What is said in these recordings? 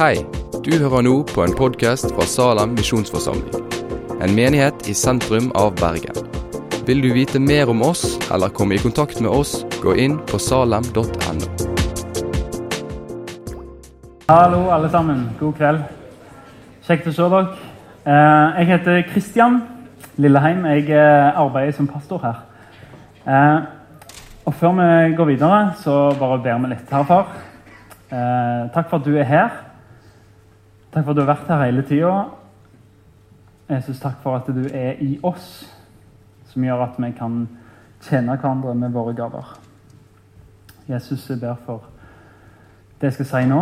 Hei, du hører nå på en podkast fra Salem misjonsforsamling. En menighet i sentrum av Bergen. Vil du vite mer om oss eller komme i kontakt med oss, gå inn på salem.no. Hallo, alle sammen. God kveld. Kjekt å se dere. Eh, Jeg heter Kristian Lilleheim. Jeg eh, arbeider som pastor her. Eh, Og Før vi går videre, så bare ber vi litt herfra. Eh, takk for at du er her. Takk for at du har vært her hele tida. Jesus, takk for at du er i oss, som gjør at vi kan tjene hverandre med våre gaver. Jesus, jeg ber for det jeg skal si nå.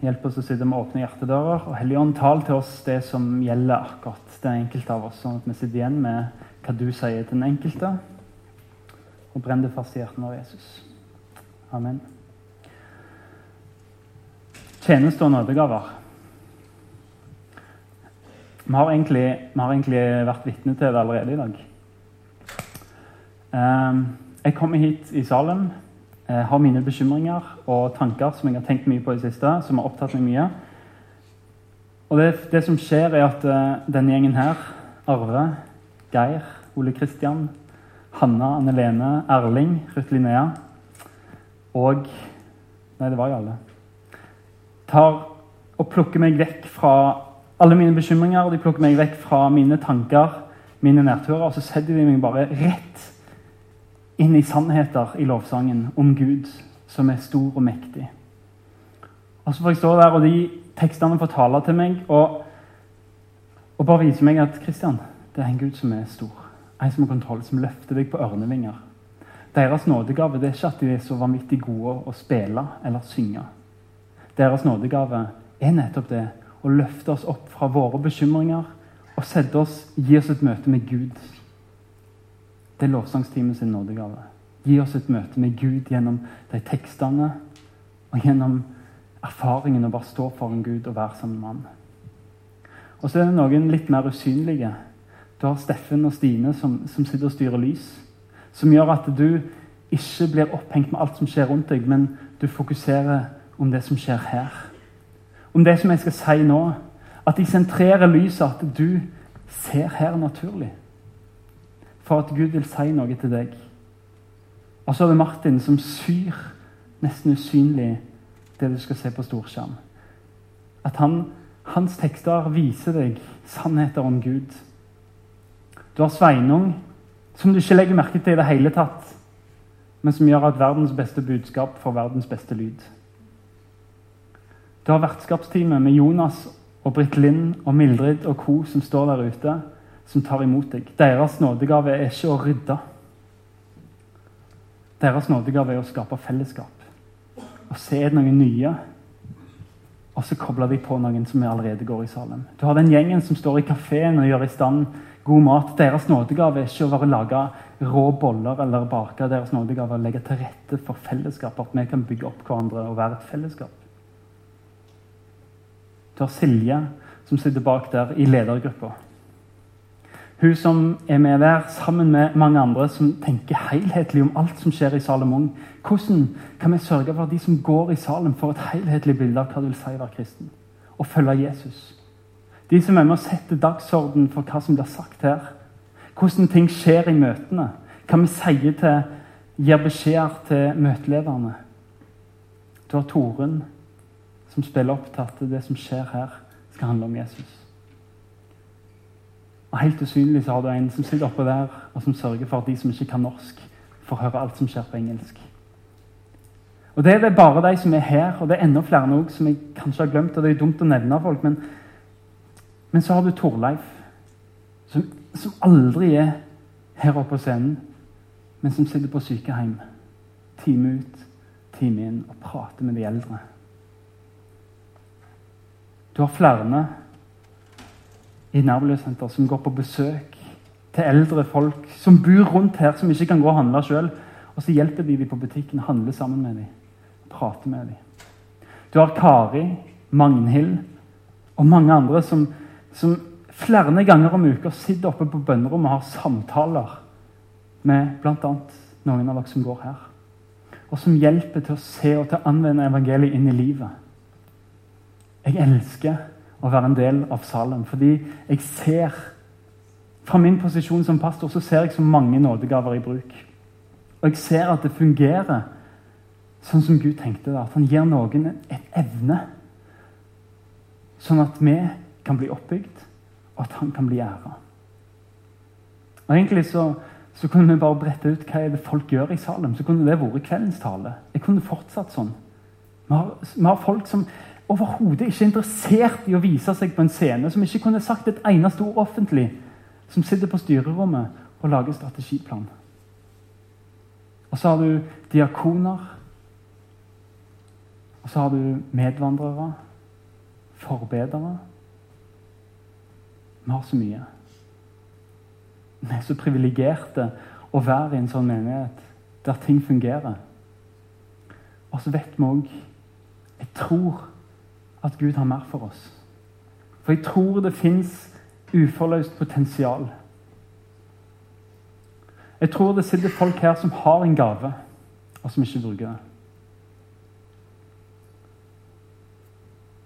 Hjelp oss å sitte med åpne hjertedører. Og Helligånd, tal til oss det som gjelder akkurat den enkelte av oss, sånn at vi sitter igjen med hva du sier til den enkelte. Og brenn det fast i hjertet vårt, Jesus. Amen. Tjeneste og nådegaver. Vi har, egentlig, vi har egentlig vært vitne til det allerede i dag. Eh, Jeg kommer hit i Salem, har mine bekymringer og tanker som jeg har tenkt mye på i det siste, som har opptatt meg mye. Og det, det som skjer, er at eh, denne gjengen her, Arve, Geir, Ole Kristian, Hanna, Anne Lene, Erling, Ruth Linnea og Nei, det var jo alle. Tar og plukker meg vekk fra alle mine bekymringer, de plukker meg vekk fra mine tanker, mine nedturer, og så setter de meg bare rett inn i sannheter i lovsangen om Gud, som er stor og mektig. Og så får jeg stå der, og de tekstene får tale til meg og, og bare vise meg at Kristian, det er en Gud som er stor. En som har kontroll, som løfter deg på ørnevinger. Deres nådegave det er ikke at de er så vanvittig gode å spille eller synge. Deres nådegave er nettopp det å løfte oss opp fra våre bekymringer og sette oss, gi oss et møte med Gud. Det er lovsangsteamet sin nådegave. Gi oss et møte med Gud gjennom de tekstene og gjennom erfaringen å bare stå foran Gud og være sammen med ham. Og så er det noen litt mer usynlige. Du har Steffen og Stine som, som sitter og styrer lys. Som gjør at du ikke blir opphengt med alt som skjer rundt deg, men du fokuserer om det som skjer her. Om det som jeg skal si nå. At de sentrerer lyset, at du ser her naturlig. For at Gud vil si noe til deg. Og så er det Martin som syr nesten usynlig det du skal se på storskjerm. At han, hans tekster viser deg sannheter om Gud. Du har Sveinung, som du ikke legger merke til i det hele tatt, men som gjør at verdens beste budskap får verdens beste lyd. Du har vertskapsteamet med Jonas og Britt Linn og Mildrid og co. som står der ute, som tar imot deg. Deres nådegave er ikke å rydde. Deres nådegave er å skape fellesskap. Å se noen nye, og så kobler de på noen som allerede går i salen. Du har den gjengen som står i kafeen og gjør i stand god mat. Deres nådegave er ikke å være lage rå boller eller bake. Deres nådegave er å legge til rette for fellesskap, at vi kan bygge opp hverandre og være et fellesskap. Du var Silje, som sitter bak der i ledergruppa. Hun som er med der sammen med mange andre som tenker helhetlig om alt som skjer i Salomon. Hvordan kan vi sørge for at de som går i Salem, får et helhetlig bilde av hva det vil si å være kristen og følge Jesus? De som er med å sette dagsorden for hva som blir sagt her. Hvordan ting skjer i møtene. Hva vi sier til, gir beskjeder til møtelederne. Du har Torunn, som spiller opp til at det som skjer her, skal handle om Jesus. Og Helt usynlig så har du en som sitter oppe der og som sørger for at de som ikke kan norsk, får høre alt som skjer på engelsk. Og Det er det bare de som er her, og det er enda flere noe som jeg kanskje har glemt. og Det er dumt å nevne folk, men, men så har du Torleif, som, som aldri er her oppe på scenen, men som sitter på sykehjem time ut, time inn og prater med de eldre. Du har flere i nærmiljøsenter som går på besøk til eldre folk som bor rundt her, som ikke kan gå og handle sjøl. Og så hjelper de dem på butikken, handler sammen med dem, prater med dem. Du har Kari, Magnhild og mange andre som, som flere ganger om uka sitter oppe på bønnerommet og har samtaler med bl.a. noen av dere som går her. Og som hjelper til å se og til å anvende evangeliet inn i livet. Jeg elsker å være en del av Salem fordi jeg ser Fra min posisjon som pastor så ser jeg så mange nådegaver i bruk. Og jeg ser at det fungerer sånn som Gud tenkte det. At han gir noen et evne, sånn at vi kan bli oppbygd, og at han kan bli æra. Egentlig så, så, kunne vi bare brette ut hva er det folk gjør i Salem. Så kunne det vært kveldens tale. Jeg kunne fortsatt sånn. Vi har, vi har folk som overhodet ikke er interessert i å vise seg på en scene, som ikke kunne sagt et eneste ord offentlig, som sitter på styrerommet og lager strategiplan. Og så har du diakoner. Og så har du medvandrere, forbedere. Vi har så mye. Vi er så privilegerte å være i en sånn menighet der ting fungerer. Og så vet vi òg Jeg tror at Gud har mer for oss. For jeg tror det fins uforløst potensial. Jeg tror det sitter folk her som har en gave, og som ikke bruker det.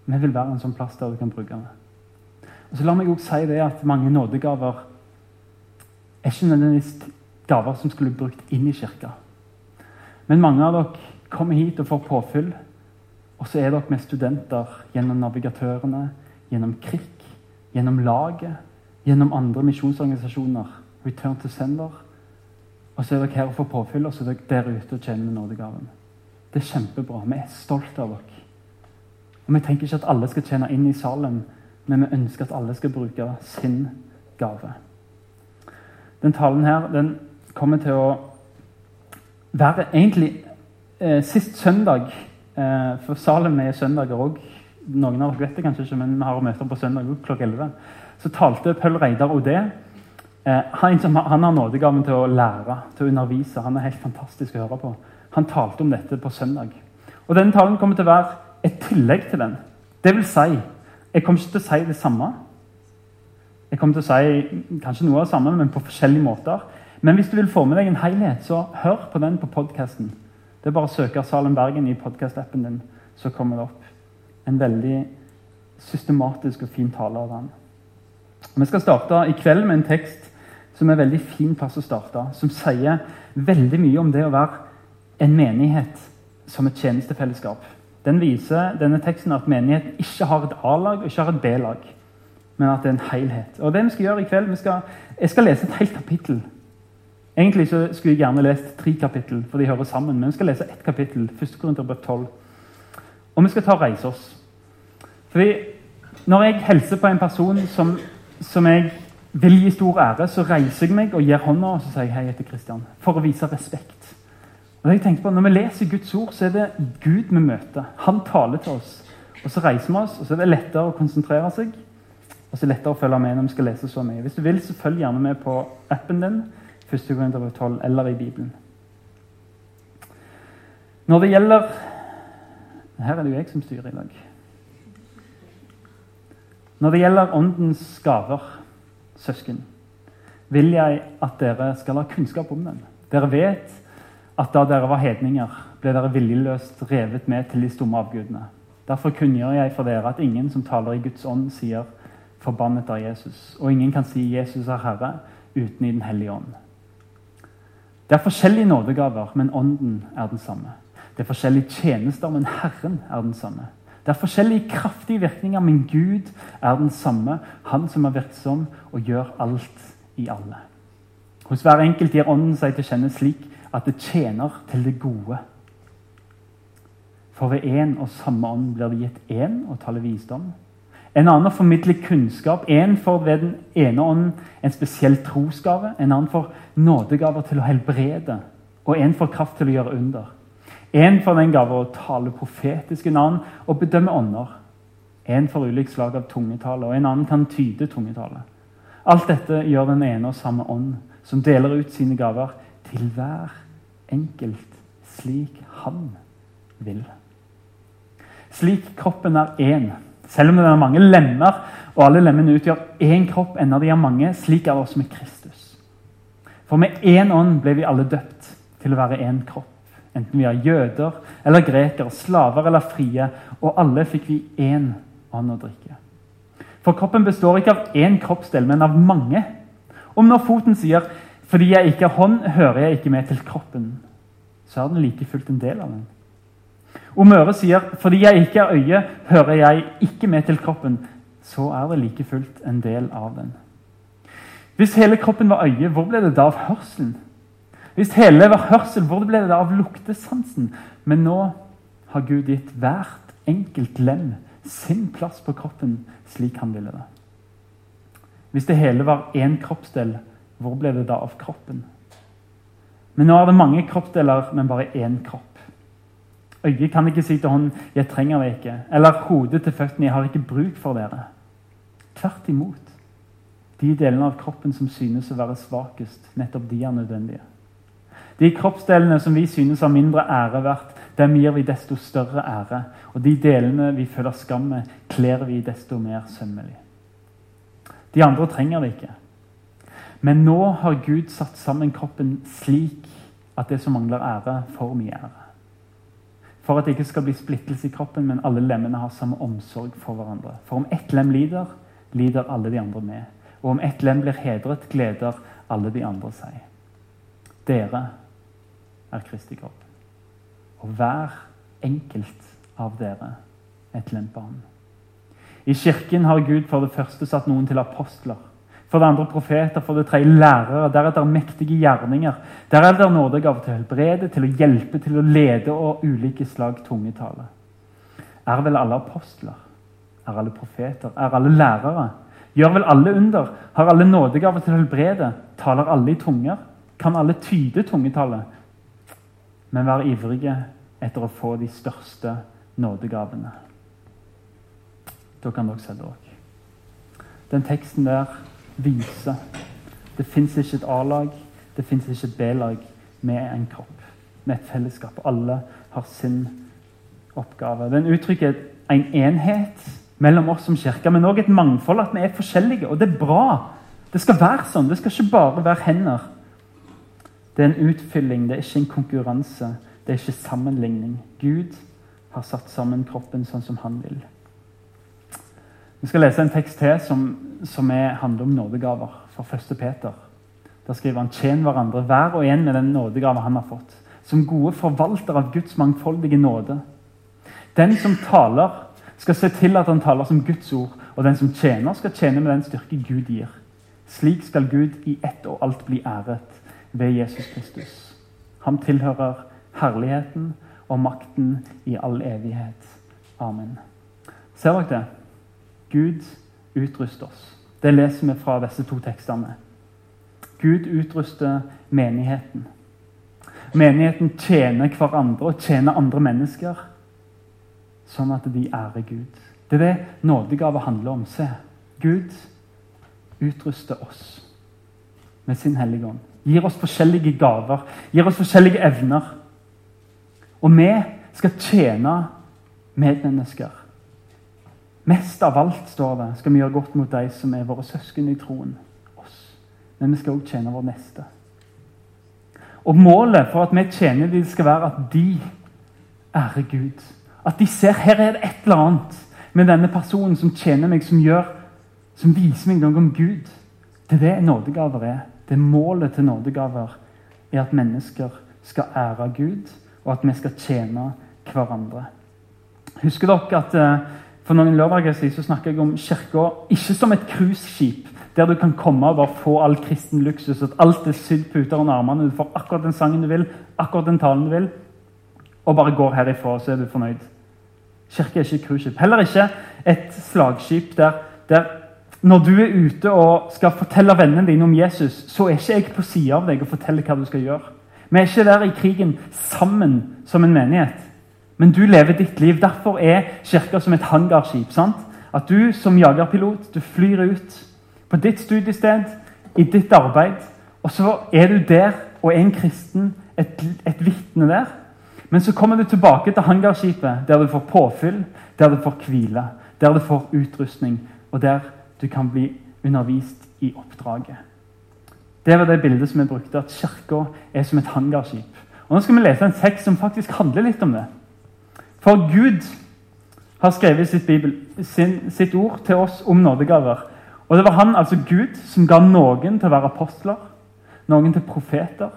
Vi vil være en sånn plass der du kan bruke det. Og så La meg også si det at mange nådegaver er ikke nødvendigvis gaver som skulle brukt inn i kirka. Men mange av dere kommer hit og får påfyll. Og så er dere med studenter gjennom navigatørene, gjennom KRIK, gjennom laget, gjennom andre misjonsorganisasjoner. Return to Sender. Og så er dere her og får påfyll, og så er dere der ute og tjener med nådegaven. Det er kjempebra. Vi er stolte av dere. Og Vi tenker ikke at alle skal tjene inn i Salem, men vi ønsker at alle skal bruke sin gave. Den talen her den kommer til å være egentlig eh, Sist søndag For Salem er søndager òg. Noen av dere vet det kanskje ikke, men vi har møter på søndag klokka 11. Så talte Paul Reidar Odé. Eh, han, han, har nådegaven til å lære, til å undervise. Han er helt fantastisk å høre på. Han talte om dette på søndag. Og Denne talen kommer til å være et tillegg til den. Det vil si, jeg kommer ikke til å si det samme. Jeg kommer til å si kanskje noe av det samme, men på forskjellige måter. Men hvis du vil få med deg en helhet, så hør på den på podkasten. Det er bare å søke Salem Bergen i podkast-appen din, så kommer det opp. En veldig systematisk og fin tale av han. Vi skal starte i kveld med en tekst som er en veldig fin plass å starte. Som sier veldig mye om det å være en menighet som et tjenestefellesskap. Den viser denne teksten at menigheten ikke har et A-lag og ikke har et B-lag men at det er en helhet. Og det vi skal gjøre i kveld skal, Jeg skal lese et helt kapittel. Egentlig så skulle jeg gjerne lest tre kapittel, for de hører sammen. Men vi skal lese ett kapittel. 1. Korinterbrev 12. Og vi skal ta og reise oss. Fordi Når jeg hilser på en person som, som, jeg vil gi stor ære, så reiser jeg meg og gir hånda og så sier jeg hei, etter Kristian. For å vise respekt. Og jeg tenker på, Når vi leser Guds ord, så er det Gud vi møter. Han taler til oss. Og Så reiser vi oss, og så er det lettere å konsentrere seg. Og så er det lettere å følge med når vi skal lese så mye. Hvis du vil, så følg gjerne med på appen din, 1. Korinterbrev 12, eller i Bibelen. Når det gjelder Her er det jo jeg som styrer i dag. Når det gjelder Åndens gaver, søsken, vil jeg at dere skal ha kunnskap om den. Dere vet at da dere var hedninger, ble dere viljeløst revet med til de stumme avgudene. Derfor kunngjør jeg for dere at ingen som taler i Guds ånd, sier forbannet av Jesus. Og ingen kan si 'Jesus er Herre' uten i Den hellige ånd. Det er forskjellige nådegaver, men ånden er den samme. Det er forskjellige tjenester, men Herren er den samme. Det er forskjellige kraftige virkninger, men Gud er den samme. Han som er virksom og gjør alt i alle. Hos hver enkelt gir Ånden seg til kjenne slik at det tjener til det gode. For ved én og samme ånd blir det gitt én å tale visdom, en annen formidler kunnskap. En får ved den ene ånden en spesiell trosgave. En annen får nådegaver til å helbrede. Og en får kraft til å gjøre under. En får den gave å tale profetiske navn og bedømme ånder. En får ulikt slag av tungetale, og en annen kan tyde tungetale. Alt dette gjør den ene og samme ånd, som deler ut sine gaver til hver enkelt slik han vil. Slik kroppen er én selv om det er mange lemmer, og alle lemmene utgjør én kropp, enda de er mange, slik er det også med Kristus. For med én ånd ble vi alle døpt til å være én kropp. Enten vi er jøder eller grekere, slaver eller frie. Og alle fikk vi én ånd å drikke. For kroppen består ikke av én kroppsdel, men av mange. Om når foten sier 'fordi jeg ikke har hånd, hører jeg ikke med til kroppen', så er den like fullt en del av den. Om Møre sier 'fordi jeg ikke er øye, hører jeg ikke med til kroppen', så er det like fullt en del av den. Hvis hele kroppen var øye, hvor ble det da av hørselen? Hvis hele var hørsel, hvor ble det da av luktesansen? Men nå har Gud gitt hvert enkelt lem sin plass på kroppen slik han ville det. Hvis det hele var én kroppsdel, hvor ble det da av kroppen? Men nå er det mange kroppsdeler, men bare én kropp. Øyet kan ikke si til hånden 'jeg trenger det ikke', eller hodet til føttene 'jeg har ikke bruk for dere'. Tvert imot. De delene av kroppen som synes å være svakest, nettopp de er nødvendige. De kroppsdelene som vi synes har mindre ære verdt, dem gir vi desto større ære. Og de delene vi føler skam med, kler vi desto mer sømmelig. De andre trenger det ikke. Men nå har Gud satt sammen kroppen slik at det som mangler ære, får mye ære. For at det ikke skal bli splittelse i kroppen, men alle lemmene har samme omsorg for hverandre. For om ett lem lider, lider alle de andre med. Og om ett lem blir hedret, gleder alle de andre seg. Dere er Kristi kropp. Og hver enkelt av dere et lem på ham. I Kirken har Gud for det første satt noen til apostler for det andre profeter, for det tredje lærere, Der er det mektige gjerninger. Der er det nådegave til å helbrede, til å hjelpe, til å lede og ulike slag tungetale. Er vel alle apostler? Er alle profeter? Er alle lærere? Gjør vel alle under? Har alle nådegave til å helbrede? Taler alle i tunger? Kan alle tyde tungetallet? Men vær ivrige etter å få de største nådegavene. Da kan dere se det òg. Den teksten der vise. Det fins ikke et A-lag, det fins ikke et B-lag med en kropp, med et fellesskap. Alle har sin oppgave. Den uttrykker en enhet mellom oss som kirke, men òg et mangfold, at vi er forskjellige. Og det er bra. Det skal være sånn. Det skal ikke bare være hender. Det er en utfylling, det er ikke en konkurranse. Det er ikke sammenligning. Gud har satt sammen kroppen sånn som han vil. Vi skal lese en tekst til som, som er, handler om nådegaver, fra 1. Peter. Der skriver han tjen hverandre, hver og en med den nådegave han har fått, som gode forvaltere av Guds mangfoldige nåde. Den som taler, skal se til at han taler som Guds ord, og den som tjener, skal tjene med den styrke Gud gir. Slik skal Gud i ett og alt bli æret ved Jesus Kristus. Han tilhører herligheten og makten i all evighet. Amen. Ser dere det? Gud utruster oss. Det leser vi fra disse to tekstene. Gud utruster menigheten. Menigheten tjener hverandre og tjener andre mennesker, sånn at de ærer Gud. Det er det nådegave handler om. Se, Gud utruster oss med sin hellige ånd. Gir oss forskjellige gaver, gir oss forskjellige evner. Og vi skal tjene medmennesker. Mest av alt står det, skal vi gjøre godt mot de som er våre søsken i troen. oss. Men vi skal òg tjene vår neste. Og Målet for at vi tjener dem, skal være at de ærer Gud. At de ser her er det et eller annet med denne personen som tjener meg, som gjør, som viser meg noe om Gud. Det er det nådegaver er. Det Målet til nådegaver er at mennesker skal ære Gud, og at vi skal tjene hverandre. Husker dere at eh, for noen lørdager siden så snakker jeg om kirka ikke som et cruiseskip der du kan komme og bare få all kristen luksus. at Alt er sydd puter under armene. Du får akkurat den sangen du vil, akkurat den talen du vil, og bare går herifra, så er du fornøyd. Kirke er ikke cruiseskip. Heller ikke et slagskip der, der når du er ute og skal fortelle vennene dine om Jesus, så er ikke jeg på sida av deg og forteller hva du skal gjøre. Vi er ikke der i krigen sammen som en menighet. Men du lever ditt liv. Derfor er kirka som et hangarskip. sant? At du som jagerpilot du flyr ut på ditt studiested, i ditt arbeid, og så er du der og er en kristen, et, et vitne der. Men så kommer du tilbake til hangarskipet, der du får påfyll, der du får hvile, der du får utrustning, og der du kan bli undervist i oppdraget. Det var det bildet som jeg brukte, at kirka er som et hangarskip. Og Nå skal vi lese en tekst som faktisk handler litt om det. For Gud har skrevet sitt, Bibel, sin, sitt ord til oss om nådegaver. Og det var han, altså Gud, som ga noen til å være apostler, noen til profeter,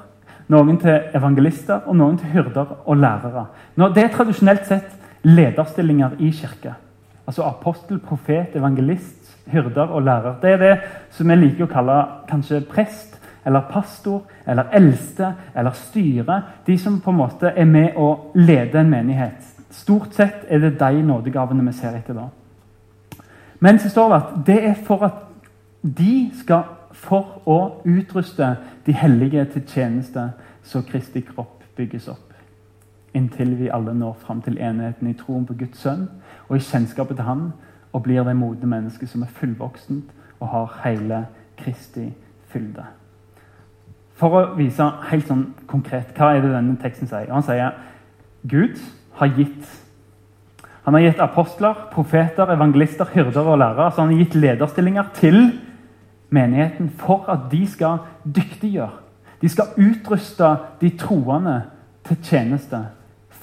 noen til evangelister og noen til hyrder og lærere. Nå, det er tradisjonelt sett lederstillinger i kirke. Altså apostel, profet, evangelist, hyrder og lærer. Det er det som vi liker å kalle kanskje prest eller pastor eller eldste eller styre. De som på en måte er med å lede en menighet. Stort sett er det de nådegavene vi ser etter da. Men så står det at det er for at de skal for å utruste de hellige til tjeneste, så Kristi kropp bygges opp. Inntil vi alle når fram til enheten i troen på Guds sønn og i kjennskapet til Han og blir det modne mennesket som er fullvoksent og har hele Kristi fylde. For å vise helt sånn konkret hva er det denne teksten sier. Han sier Gud har gitt han har gitt apostler, profeter, evangelister, hyrder og lærere. Så han har gitt lederstillinger til menigheten for at de skal dyktiggjøre. De skal utruste de troende til tjeneste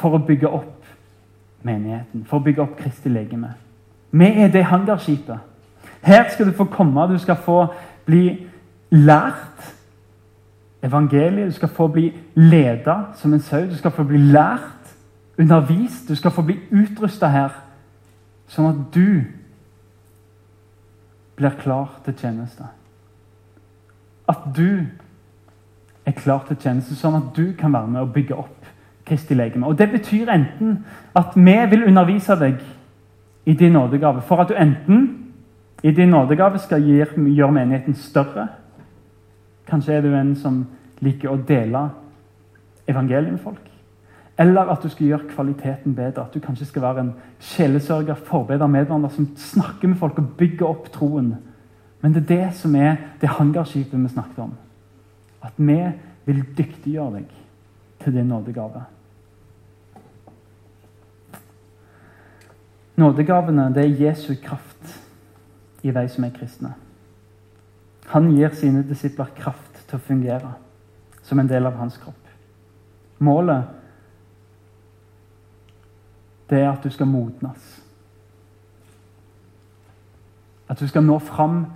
for å bygge opp menigheten, for å bygge opp Kristi legeme. Vi er det hangarskipet. Her skal du få komme, du skal få bli lært evangeliet. Du skal få bli leda som en sau. Du skal få bli lært, undervist. Du skal få bli utrusta her, sånn at du blir klar til tjeneste. At du er klar til tjeneste, sånn at du kan være med og bygge opp Kristi legeme. Og Det betyr enten at vi vil undervise deg i din nådegave, for at du enten i din nådegave skal gjøre menigheten større Kanskje er du en som liker å dele evangeliet med folk. Eller at du skal gjøre kvaliteten bedre. At du kanskje skal være en sjelesørger, forbeder, medvandrer som snakker med folk og bygger opp troen. Men det er det som er det hangarskipet vi snakket om. At vi vil dyktiggjøre deg til din nådegave. Nådegavene det er Jesu kraft i de som er kristne. Han gir sine disipler kraft til å fungere som en del av hans kropp. Målet det er at du skal modnes. At du skal nå fram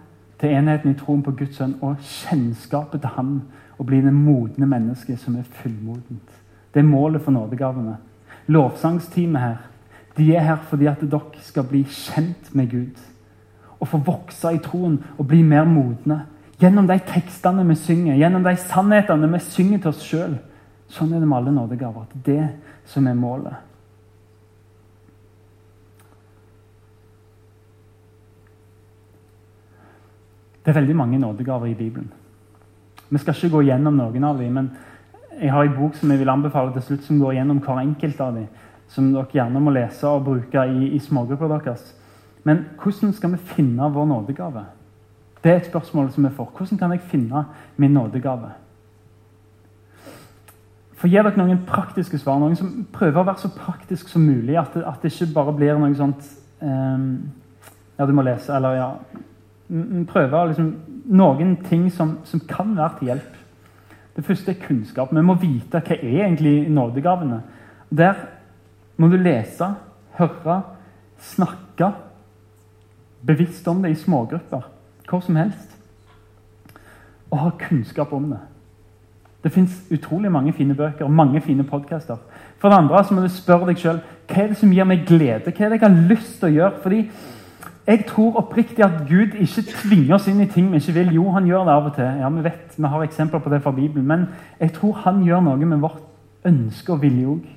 til enheten i troen på Guds sønn og kjennskapet til Han og bli det modne mennesket som er fullmodent. Det er målet for nådegavene. Lovsangsteamet her de er her fordi at dere skal bli kjent med Gud og få vokse i troen og bli mer modne. Gjennom de tekstene vi synger, gjennom de sannhetene vi synger til oss sjøl. Sånn er det med alle nådegaver. Det det som er målet. Det er veldig mange nådegaver i Bibelen. Vi skal ikke gå gjennom noen av dem, men jeg har en bok som jeg vil anbefale til slutt, som går gjennom hver enkelt av dem. Som dere gjerne må lese og bruke i, i smågrupper deres. Men hvordan skal vi finne vår nådegave? Det er et spørsmål som vi får. Hvordan kan jeg finne min nådegave? For Gi dere noen praktiske svar. Noen som prøver å være så praktisk som mulig. At det, at det ikke bare blir noe sånt um, Ja, du må lese, eller ja Prøve liksom, noen ting som, som, kan være til hjelp. Det første er kunnskap. Vi må vite hva er egentlig nådegavene. Der må du lese, høre, snakke bevisst om det i smågrupper. Hvor som helst. Og ha kunnskap om det. Det fins utrolig mange fine bøker og mange fine podkaster. For det andre så må du spørre deg sjøl hva er det som gir meg glede. Hva er det jeg har lyst til å gjøre? Fordi jeg tror oppriktig at Gud ikke tvinger oss inn i ting vi ikke vil. Jo, han gjør det av og til. Ja, Vi vet, vi har eksempler på det fra Bibelen. Men jeg tror han gjør noe med vårt ønske og vilje òg.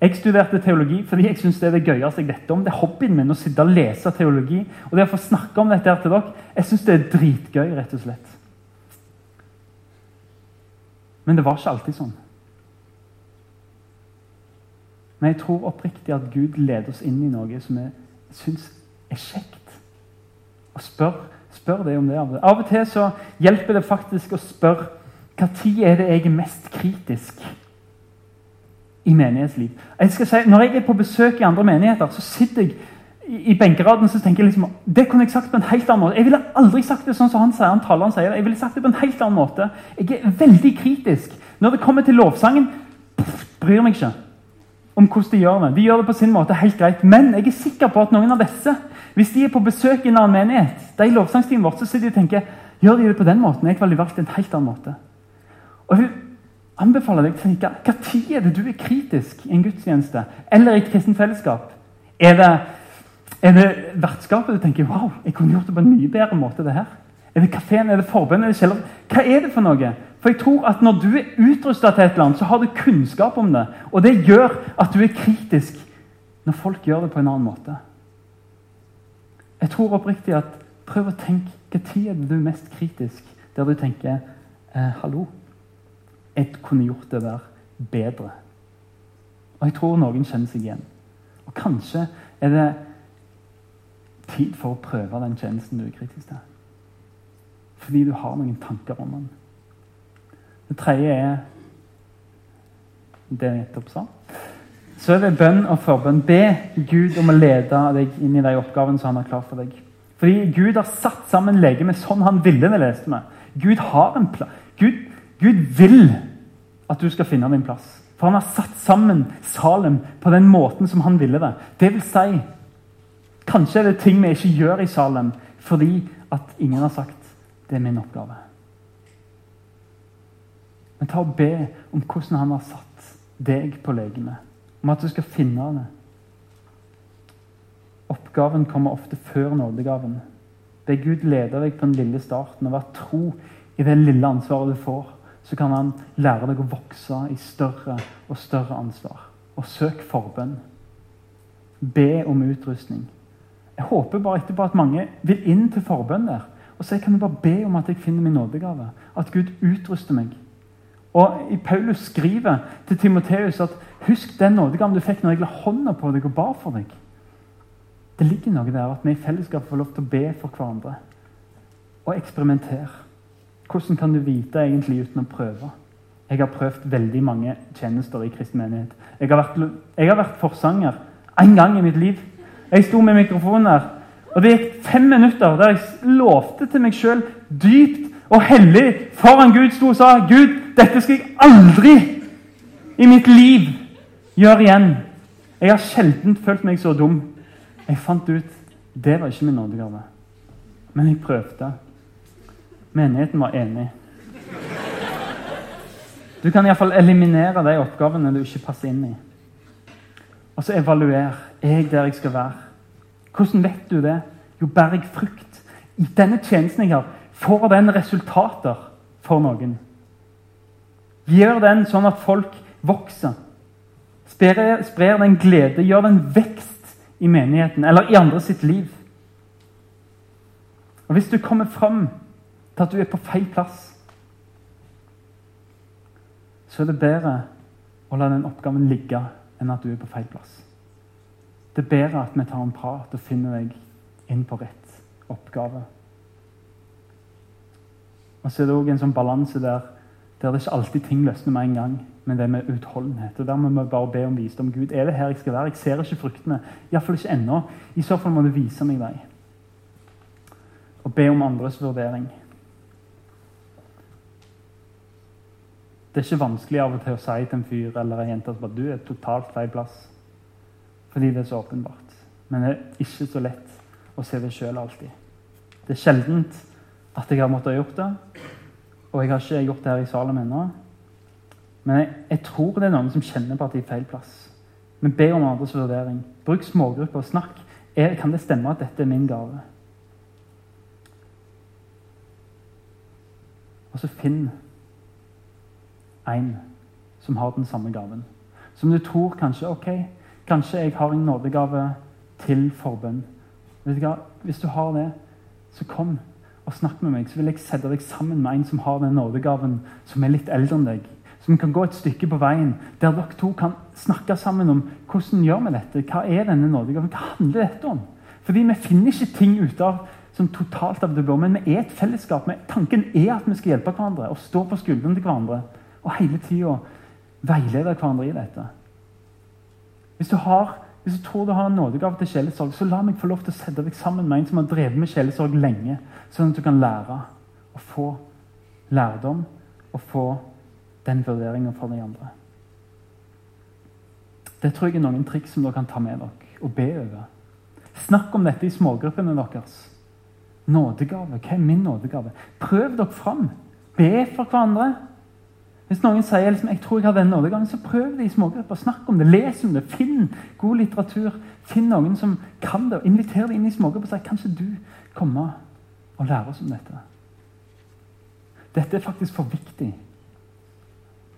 Jeg studerte teologi fordi jeg synes det er det gøyeste jeg vet om. Det er hobbyen min å sitte og lese teologi. Og det å få snakke om dette her til dere, jeg syns det er dritgøy, rett og slett. Men det var ikke alltid sånn. Men jeg tror oppriktig at Gud leder oss inn i noe som jeg syns er kjekt. Og spør, spør deg om det av og til. Så hjelper det faktisk å spørre når er det jeg er mest kritisk i menighetsliv. Jeg skal si, når jeg er på besøk i andre menigheter, så sitter jeg i benkeraden så tenker jeg liksom, det kunne jeg sagt på en helt annen måte. Jeg ville aldri sagt det sånn som han sier, han taleren sier det. Jeg ville sagt det på en helt annen måte. Jeg er veldig kritisk. Når det kommer til lovsangen, pff, bryr meg ikke. Om hvordan de gjør det. De gjør det på sin måte helt greit. Men jeg er sikker på at noen av disse, hvis de er på besøk i en annen menighet, de i lovsangsteamet vårt, så sitter de og tenker gjør de det på den måten. Jeg ville valgt en helt annen måte. Og jeg vil anbefale deg å tenke hva tid er det du er kritisk i en gudstjeneste eller i et kristent fellesskap? Er det, er det vertskapet du tenker wow, jeg kunne gjort det på en mye bedre måte? det her? Er det kafeen, er det forbønn, er det kjeller? Hva er det for noe? For jeg tror at Når du er utrusta til et eller annet, så har du kunnskap om det. Og det gjør at du er kritisk når folk gjør det på en annen måte. Jeg tror oppriktig at prøv å tenke hva tid er du mest kritisk der du tenker eh, Hallo, jeg kunne gjort det der bedre. Og jeg tror noen kjenner seg igjen. Og kanskje er det tid for å prøve den tjenesten du er kritisk til. Fordi du har noen tanker om den. Det tredje er det jeg nettopp sa. Så er det bønn og forbønn. Be Gud om å lede deg inn i de oppgavene som han har klart for deg. Fordi Gud har satt sammen legemet sånn han ville det, leste vi. Gud har en plan. Gud, Gud vil at du skal finne din plass. For han har satt sammen Salem på den måten som han ville det. Det vil si Kanskje er det ting vi ikke gjør i Salem fordi at ingen har sagt det er min oppgave. Men ta og be om hvordan han har satt deg på legemet. Om at du skal finne det. Oppgaven kommer ofte før nådegaven. Be Gud lede deg på den lille starten og vær tro i det lille ansvaret du får. Så kan han lære deg å vokse i større og større ansvar. Og søk forbønn. Be om utrustning. Jeg håper bare etterpå at mange vil inn til forbønn der. Og så kan jeg bare be om at jeg finner min nådegave. At Gud utruster meg. Og i Paulus skriver til Timoteus at husk den nådegaven du fikk når jeg la hånda på deg og ba for deg. Det ligger noe der at vi i fellesskap får lov til å be for hverandre. Og eksperimentere. Hvordan kan du vite egentlig uten å prøve? Jeg har prøvd veldig mange tjenester i kristen menighet. Jeg har vært, jeg har vært forsanger én gang i mitt liv. Jeg sto med mikrofonen her, og det gikk fem minutter der jeg lovte til meg sjøl dypt og hellig foran Gud sto og sa Gud, dette skal jeg aldri i mitt liv gjøre igjen. Jeg har sjelden følt meg så dum jeg fant ut det var ikke min nådegave. Men jeg prøvde. Menigheten var enig. Du kan iallfall eliminere de oppgavene du ikke passer inn i. Og så evaluer. Er jeg der jeg skal være? Hvordan vet du det? Jo, berg frukt. I denne tjenesten jeg har, får den resultater for noen. Gjør den sånn at folk vokser. Sprer, sprer den glede, gjør den vekst i menigheten eller i andre sitt liv. Og Hvis du kommer fram til at du er på feil plass, så er det bedre å la den oppgaven ligge enn at du er på feil plass. Det er bedre at vi tar en prat og finner deg inn på rett oppgave. Og så er det òg en sånn balanse der, der det ikke alltid ting løsner med en gang men det med utholdenhet. Og Der må vi bare be om visdom. Gud, er det her jeg skal være? Jeg ser ikke fruktene. Iallfall ikke ennå. I så fall må du vise meg vei. Og be om andres vurdering. Det er ikke vanskelig av og til å si til en fyr eller en jente at du er totalt feil plass. Fordi det er så åpenbart. Men det er ikke så lett å se det sjøl alltid. Det er sjeldent at jeg har måttet ha gjort det. Og jeg har ikke gjort det her i Salem ennå. Men jeg, jeg, tror det er noen som kjenner på at de er feil plass. Men be om andres vurdering. Bruk smågrupper og snakk. Er, kan det stemme at dette er min gave? Og så finn en som har den samme gaven. Som du tror kanskje ok, kanskje jeg har en nådegave til forbønn. Hvis du har det, så kom og snakk med meg. Så vil jeg sette deg sammen med en som har den nådegaven, som er litt eldre enn deg Som kan gå et stykke på veien der dere to kan snakke sammen om hvordan gjør vi dette. Hva er denne nådegaven? Hva handler dette om? Fordi vi finner ikke ting ut av som totalt av det blå, men vi er et fellesskap. Tanken er at vi skal hjelpe hverandre og stå på skuldrene til hverandre. Og hele tida veilede hverandre i dette. Hvis du, har, hvis du tror du har en nådegave til sjelesorg, så la meg få lov til å sette deg sammen med en som har drevet med sjelesorg lenge, sånn at du kan lære å få lærdom og få den vurderinga fra de andre. Det tror jeg er noen triks som dere kan ta med dere og be over. Snakk om dette i smågruppene deres. Nådegave. Hva er min nådegave? Prøv dere fram. Be for hverandre. Hvis noen sier liksom, jeg tror jeg har denne overgangen, så prøv det i smågrupper. Snakk om det, les om det. Finn god litteratur. Finn noen som kan det. og Inviter dem inn i smågrupper og si kanskje du kommer og lærer oss om dette. Dette er faktisk for viktig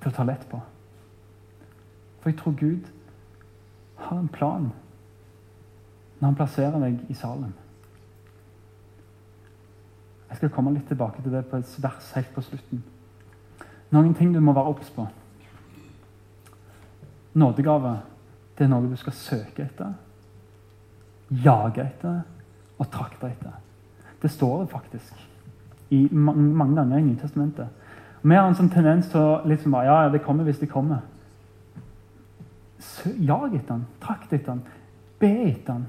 til å ta lett på. For jeg tror Gud har en plan når han plasserer deg i salen. Jeg skal komme litt tilbake til det på et vers helt på slutten. Noen ting du må være obs på. Nådegave det er noe du skal søke etter, jage etter og trakte etter. Det står det faktisk i mange, ganger i Nytestamentet. Vi har en sånn tendens til å liksom bare, ja, det kommer hvis det kommer. Jag etter den, trakt etter den, be etter den.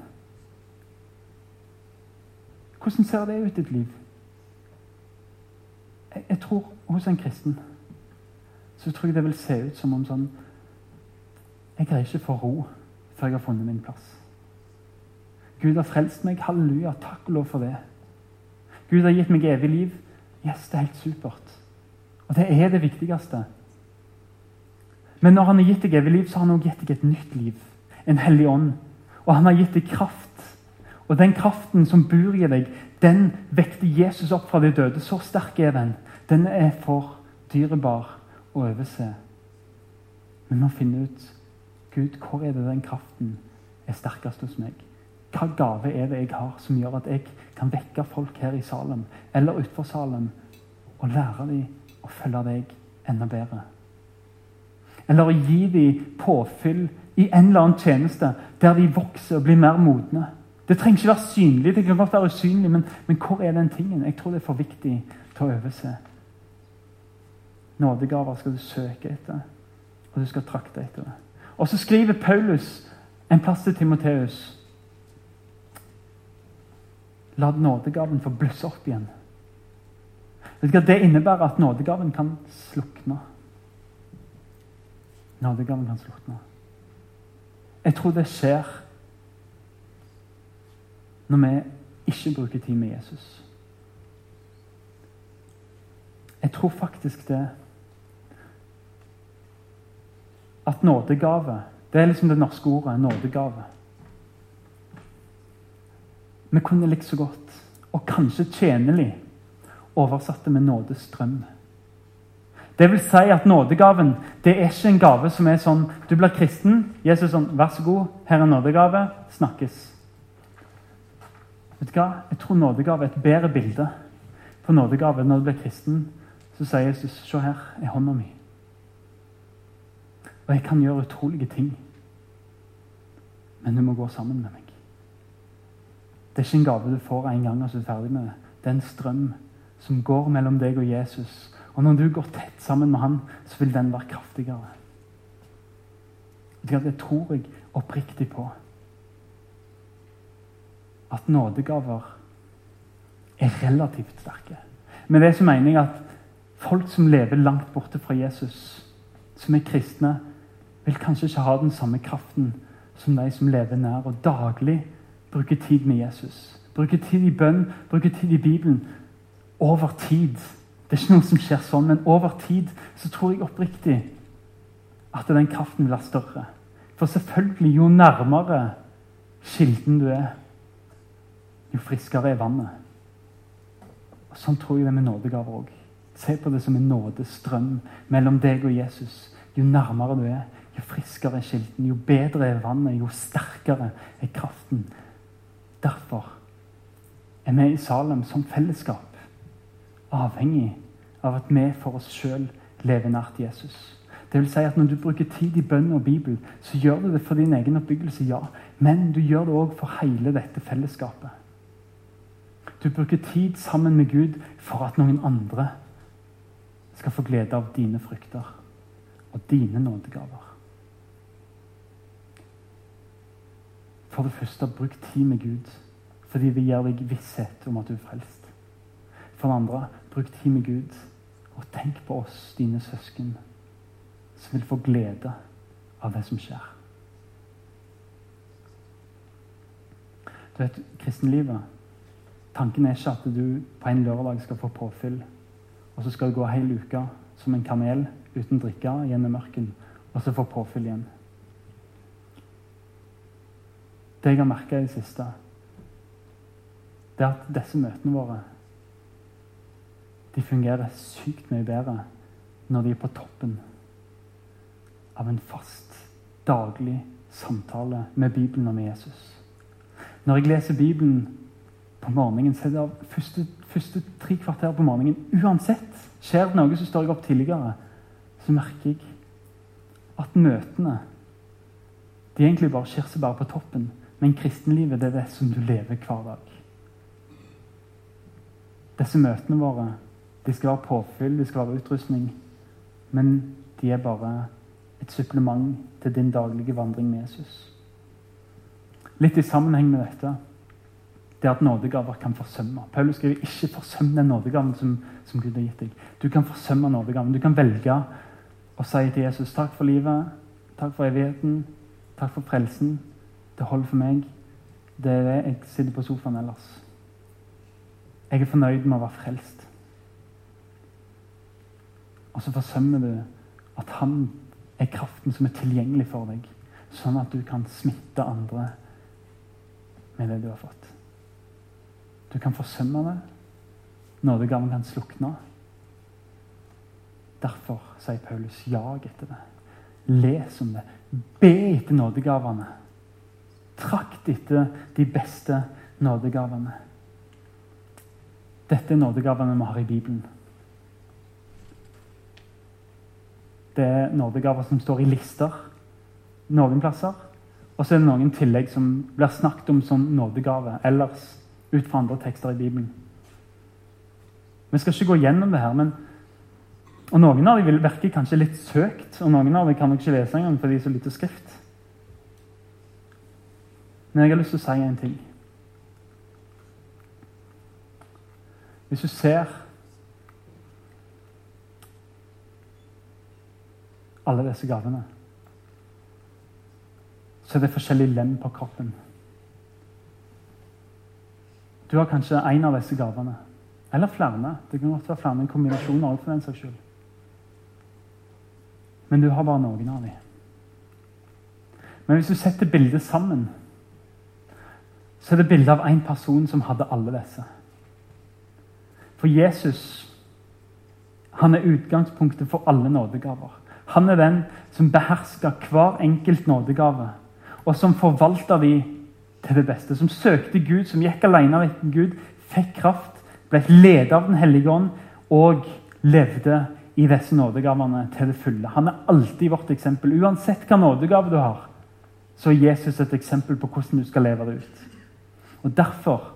Hvordan ser det ut i ditt liv? Jeg, jeg tror hos en kristen så tror jeg det vil se ut som om sånn Jeg greier ikke få ro før jeg har funnet min plass. Gud har frelst meg. Halleluja. Takk og lov for det. Gud har gitt meg evig liv. Yes, det er helt supert. Og det er det viktigste. Men når han har gitt deg evig liv, så har han også gitt deg et nytt liv. En hellig ånd. Og han har gitt deg kraft. Og den kraften som bor i deg, den vekter Jesus opp fra de døde. Så sterk er den. Den er for dyrebar å overse. Vi må finne ut Gud, hvor er det den kraften er sterkest hos meg? Hva gave er det jeg har som gjør at jeg kan vekke folk her i Salem eller utenfor Salem og lære dem å følge deg enda bedre? Eller å gi dem påfyll i en eller annen tjeneste der de vokser og blir mer modne. Det trenger ikke være synlig, det kan godt være usynlig, men, men hvor er den tingen? Jeg tror det er for viktig til å overse. Nådegaver skal du søke etter, og du skal trakte etter det. Og så skriver Paulus en plass til Timoteus. La nådegaven få blusse opp igjen. Det innebærer at nådegaven kan slukne. Nådegaven kan slukne. Jeg tror det skjer når vi ikke bruker tid med Jesus. Jeg tror faktisk det at nådegave Det er liksom det norske ordet nådegave. Vi kunne likt så godt, og kanskje tjenlig, det med nådestrøm. Det vil si at Nådegaven det er ikke en gave som er sånn Du blir kristen. Jesus sånn, 'Vær så god, her er nådegave. Snakkes.' Vet du hva? Jeg tror nådegave er et bedre bilde på nådegave. Når du blir kristen, så sier Jesus 'Se her er hånda mi'. Og jeg kan gjøre utrolige ting. Men du må gå sammen med meg. Det er ikke en gave du får en gang og så er du ferdig med det. Det er en strøm som går mellom deg og Jesus. Og når du går tett sammen med han, så vil den være kraftigere. Det tror jeg oppriktig på. At nådegaver er relativt sterke. Med det så mener jeg at folk som lever langt borte fra Jesus, som er kristne, vil kanskje ikke ha den samme kraften som de som lever nær og daglig bruker tid med Jesus. Bruker tid i bønn, bruker tid i Bibelen. Over tid. Det er ikke noe som skjer sånn, men over tid så tror jeg oppriktig at den kraften vil være større. For selvfølgelig, jo nærmere kilden du er, jo friskere er vannet. Og Sånn tror jeg det er med nådegaver òg. Se på det som en nådestrøm mellom deg og Jesus. Jo nærmere du er, friskere er kilden, jo bedre er vannet, jo sterkere er kraften. Derfor er vi i Salem som fellesskap avhengig av at vi for oss sjøl lever nært Jesus. Det vil si at Når du bruker tid i bønn og Bibel, så gjør du det for din egen oppbyggelse, ja. Men du gjør det òg for hele dette fellesskapet. Du bruker tid sammen med Gud for at noen andre skal få glede av dine frykter og dine nådegaver. For det første, bruk tid med Gud, fordi det gir deg visshet om at du er frelst. For det andre, bruk tid med Gud, og tenk på oss, dine søsken, som vil få glede av det som skjer. Du vet, kristenlivet Tanken er ikke at du på en lørdag skal få påfyll, og så skal du gå hele uka som en kamel uten drikke gjennom mørken, og så få påfyll igjen. Det jeg har merka i det siste, det er at disse møtene våre de fungerer sykt mye bedre når de er på toppen av en fast, daglig samtale med Bibelen og med Jesus. Når jeg leser Bibelen på morgenen, så er det første, første tre kvarter på morgenen Uansett skjer det noe, så står jeg opp tidligere. Så merker jeg at møtene de egentlig bare skjer seg bare på toppen. Men kristenlivet det er det som du lever hver dag. Disse møtene våre de skal være påfyll, de skal være utrustning. Men de er bare et supplement til din daglige vandring med Jesus. Litt i sammenheng med dette det at nådegaver kan forsømme. Paulus skriver ikke 'forsøm den nådegaven som, som, Gud har gitt deg'. Du kan forsømme nådegaven. Du kan velge å si til Jesus 'takk for livet, takk for evigheten, takk for frelsen'. Det holder for meg. Det er det jeg sitter på sofaen ellers. Jeg er fornøyd med å være frelst. Og så forsømmer du at han er kraften som er tilgjengelig for deg, sånn at du kan smitte andre med det du har fått. Du kan forsømme det. Nådegaven kan slukne. Derfor sier Paulus jag etter det. Les om det. Be etter nådegavene. Trakt etter de beste nådegavene. Dette er nådegavene vi har i Bibelen. Det er nådegaver som står i lister noen plasser. Og så er det noen tillegg som blir snakket om som nådegave ellers ut fra andre tekster i Bibelen. Vi skal ikke gå gjennom det her, men og Noen av dem vil virke kanskje litt søkt, og noen av dem kan nok ikke lese engang fordi de er så lite skrift. Men jeg har lyst til å si en ting. Hvis du ser alle disse gavene, så er det forskjellige lem på kroppen. Du har kanskje en av disse gavene. Eller flere. Det kan godt være flere, en kombinasjon av for den saks skyld. Men du har bare noen av dem. Men hvis du setter bildet sammen, så er det bilde av én person som hadde alle disse. For Jesus han er utgangspunktet for alle nådegaver. Han er den som behersker hver enkelt nådegave, og som forvalter de til det beste. Som søkte Gud, som gikk alene etter Gud, fikk kraft, ble ledet av Den hellige ånd og levde i disse nådegavene til det fulle. Han er alltid vårt eksempel. Uansett hva nådegave du har, så er Jesus et eksempel på hvordan du skal leve det ut. Og Derfor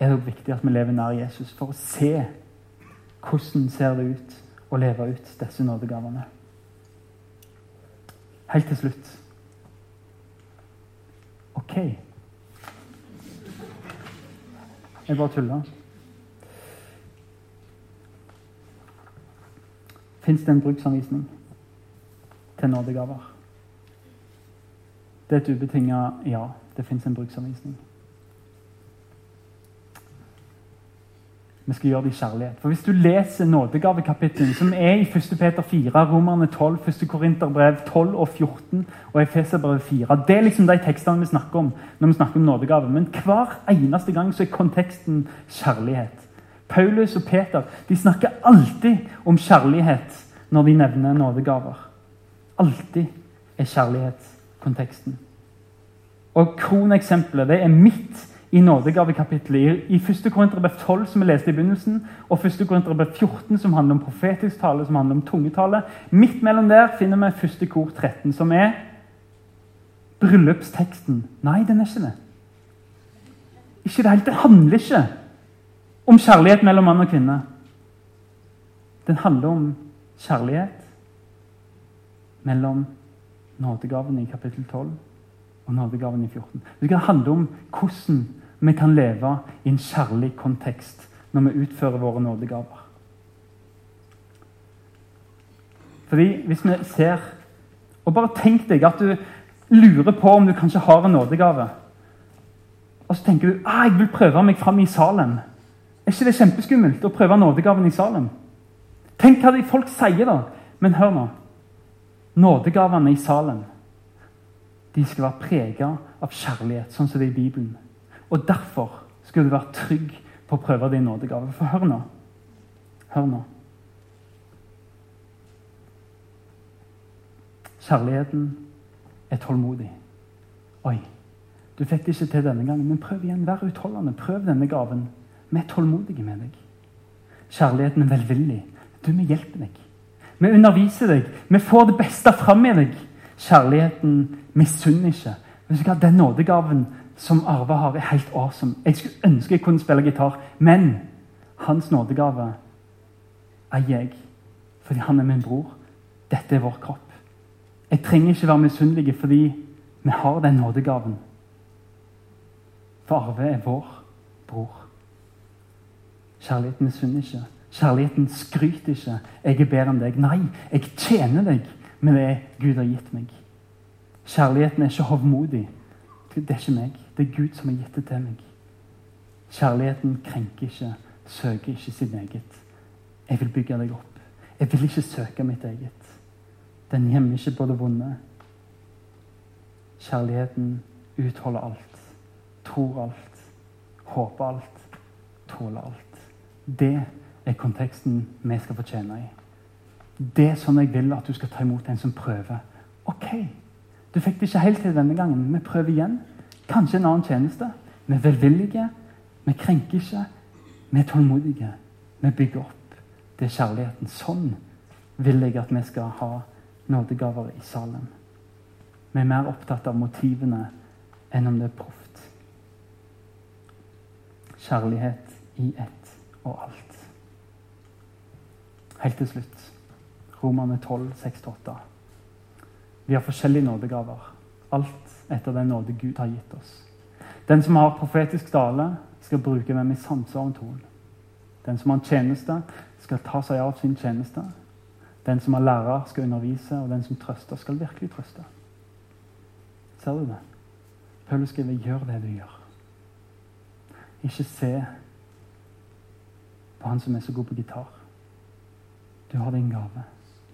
er det viktig at vi lever nær Jesus, for å se hvordan ser det ut å leve ut disse nådegavene. Helt til slutt OK. Jeg bare tuller. Fins det en bruksanvisning til nådegaver? Det er et ubetinga ja. Det fins en bruksanvisning. Vi skal gjøre det i kjærlighet. For Hvis du leser nådegavekapitlet, som er i 1. Peter 4, Romerne 12, 1. Korinterbrev 12 og 14 og Efeserbrev 4 Det er liksom de tekstene vi snakker om når vi snakker om nådegave. Men hver eneste gang så er konteksten kjærlighet. Paulus og Peter de snakker alltid om kjærlighet når de nevner nådegaver. Alltid er kjærlighet konteksten. Og Kroneksempelet det er midt i nådegavekapitlet. I 1. Korinterbrev 12, som vi leste i begynnelsen, og 1. Korinterbrev 14, som handler om profetisk tale, som handler om tungetale. Midt mellom der finner vi 1. kor 13, som er bryllupsteksten. Nei, den er ikke det. Ikke det helt, Det handler ikke om kjærlighet mellom mann og kvinne. Den handler om kjærlighet mellom nådegavene i kapittel 12 og nådegaven i 14. Det handler om hvordan vi kan leve i en kjærlig kontekst når vi utfører våre nådegaver. Fordi hvis vi ser Og bare tenk deg at du lurer på om du kanskje har en nådegave. Og så tenker du ah, jeg vil prøve meg fram i Salem. Er ikke det kjempeskummelt å prøve nådegaven i Salem? Tenk hva de folk sier, da. Men hør nå. Nådegavene i Salem de skal være prega av kjærlighet, sånn som det er i Bibelen. Og derfor skulle du være trygg på å prøve din nådegave. For hør nå. Hør nå. Kjærligheten er tålmodig. Oi, du fikk det ikke til denne gangen, men prøv igjen. Vær utholdende. Prøv denne gaven. Vi er tålmodige med deg. Kjærligheten er velvillig. Du, vi hjelper deg. Vi underviser deg. Vi får det beste fram i deg. Kjærligheten misunner ikke. Vet du hva, Den nådegaven som Arve har, er helt awesome. Jeg skulle ønske jeg kunne spille gitar, men hans nådegave eier jeg fordi han er min bror. Dette er vår kropp. Jeg trenger ikke være misunnelig fordi vi har den nådegaven. For Arve er vår bror. Kjærligheten misunner ikke. Kjærligheten skryter ikke. 'Jeg er bedre enn deg.' Nei, jeg tjener deg med det Gud har gitt meg. Kjærligheten er ikke hovmodig. Det er ikke meg. Det er Gud som har gitt det til meg. Kjærligheten krenker ikke, søker ikke sitt eget. Jeg vil bygge deg opp. Jeg vil ikke søke mitt eget. Den gjemmer ikke på det vonde. Kjærligheten utholder alt, tror alt, håper alt, tåler alt. Det er konteksten vi skal fortjene i. Det er sånn jeg vil at du skal ta imot en som prøver. Ok, du fikk det ikke helt til denne gangen. Vi prøver igjen. Kanskje en annen tjeneste. Vi er velvillige. Vi krenker ikke. Vi er tålmodige. Vi bygger opp. Det er kjærligheten. Sånn vil jeg at vi skal ha nådegaver i Salem. Vi er mer opptatt av motivene enn om det er proft. Kjærlighet i ett og alt. Helt til slutt Romerne 12, 6-8. Vi har forskjellige nådegaver. Alt etter den nåde Gud har gitt oss. Den som har profetisk tale, skal bruke den i samsvar med troen. Den som har en tjeneste, skal ta seg av sin tjeneste. Den som er lærer, skal undervise, og den som trøster, skal virkelig trøste. Ser du det? Paulus skriver 'gjør det du gjør'. Ikke se på han som er så god på gitar. Du har din gave.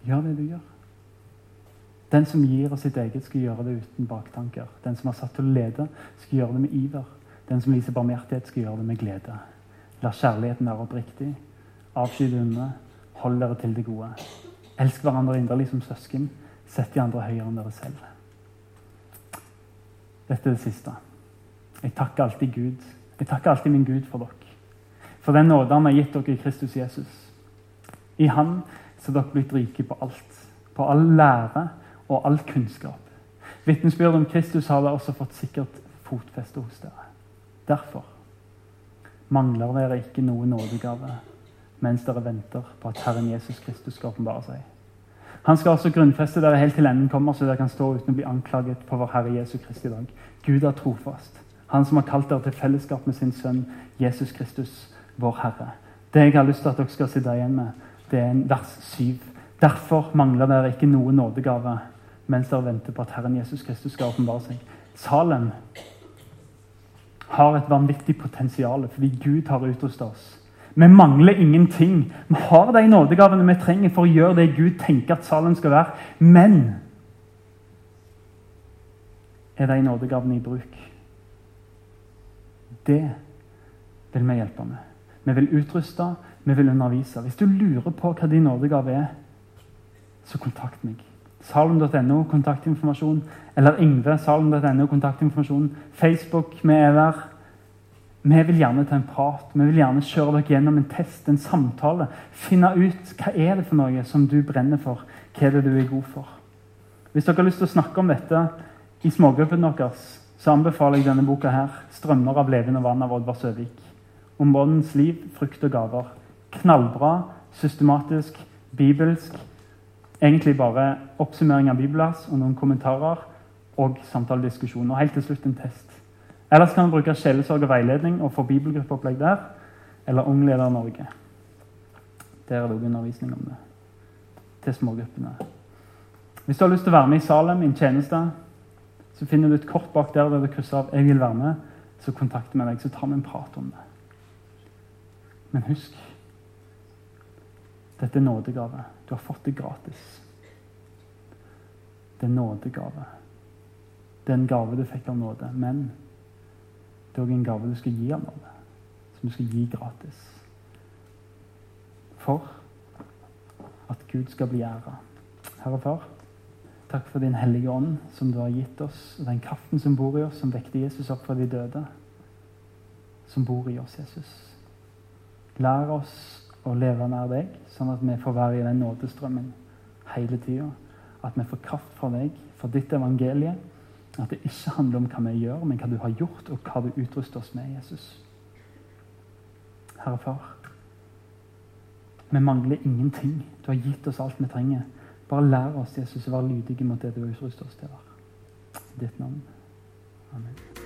Gjør det du gjør. Den som gir av sitt eget, skal gjøre det uten baktanker. Den som er satt til å lede, skal gjøre det med iver. Den som viser barmhjertighet, skal gjøre det med glede. La kjærligheten være oppriktig. Avsky det onde. Hold dere til det gode. Elsk hverandre inderlig som søsken. Sett de andre høyere enn dere selv. Dette er det siste. Jeg takker alltid Gud. Jeg takker alltid min Gud for dere. For den nåde han har gitt dere i Kristus Jesus. I Han så er dere blitt rike på alt. På all lære og all kunnskap. Vitnesbyrdet om Kristus har dere også fått sikkert fotfeste hos dere. Derfor mangler dere ikke noe nådegave mens dere venter på at Herren Jesus Kristus skal åpenbare seg. Han skal også grunnfeste dere helt til enden kommer, så dere kan stå uten å bli anklaget på vår Herre Jesus Kristi dag. Gud er trofast. Han som har kalt dere til fellesskap med sin sønn Jesus Kristus, vår Herre. Det jeg har lyst til at dere skal sitte igjen med, det er en vers 7. Derfor mangler dere ikke noe nådegave mens dere venter på at Herren Jesus Kristus skal åpenbare seg. Salem har et vanvittig potensial fordi Gud har utrustet oss. Vi mangler ingenting. Vi har de nådegavene vi trenger for å gjøre det Gud tenker at Salem skal være. Men er de nådegavene i bruk? Det vil vi hjelpe med. Vi vil utruste, vi vil undervise. Hvis du lurer på hva din nådegave er, så kontakt meg. Salem.no, kontaktinformasjon. Eller Yngve, salm.no, kontaktinformasjon. Facebook, vi er der. Vi vil gjerne ta en prat. Vi vil gjerne kjøre dere gjennom en test, en samtale. Finne ut hva er det for noe som du brenner for. Hva er det du er god for? Hvis dere har lyst til å snakke om dette i smågruppen deres, så anbefaler jeg denne boka her, 'Strømmer av levende vann' av Oddvar Søvik. Om bondens liv, frukt og gaver. Knallbra, systematisk, bibelsk. Egentlig bare oppsummering av bibelvers og noen kommentarer og samtalediskusjon. Og helt til slutt en test. Ellers kan du bruke sjelesorg og veiledning og få bibelgruppeopplegg der. Eller Ungleder Norge. Der er det også undervisning om det. Til smågruppene. Hvis du har lyst til å være med i Salem, en tjeneste, så finner du et kort bak der der du krysser av 'Jeg vil være med'. så kontakter vi deg, så tar vi en prat om det. Men husk dette er nådegave. Du har fått det gratis. Det er nådegave. Det er en gave du fikk av nåde, men det er òg en gave du skal gi av nåde. Som du skal gi gratis. For at Gud skal bli æra. Herre Far, takk for din hellige ånd som du har gitt oss, og den kraften som bor i oss, som vekte Jesus opp fra de døde. Som bor i oss, Jesus. Lær oss å leve nær deg, sånn at vi får være i den nådestrømmen hele tida. At vi får kraft fra deg, fra ditt evangelie. At det ikke handler om hva vi gjør, men hva du har gjort, og hva du utruster oss med, Jesus. Herre Far, vi mangler ingenting. Du har gitt oss alt vi trenger. Bare lær oss, Jesus, å være lydige mot det du har utrustet oss til. I ditt navn. Amen.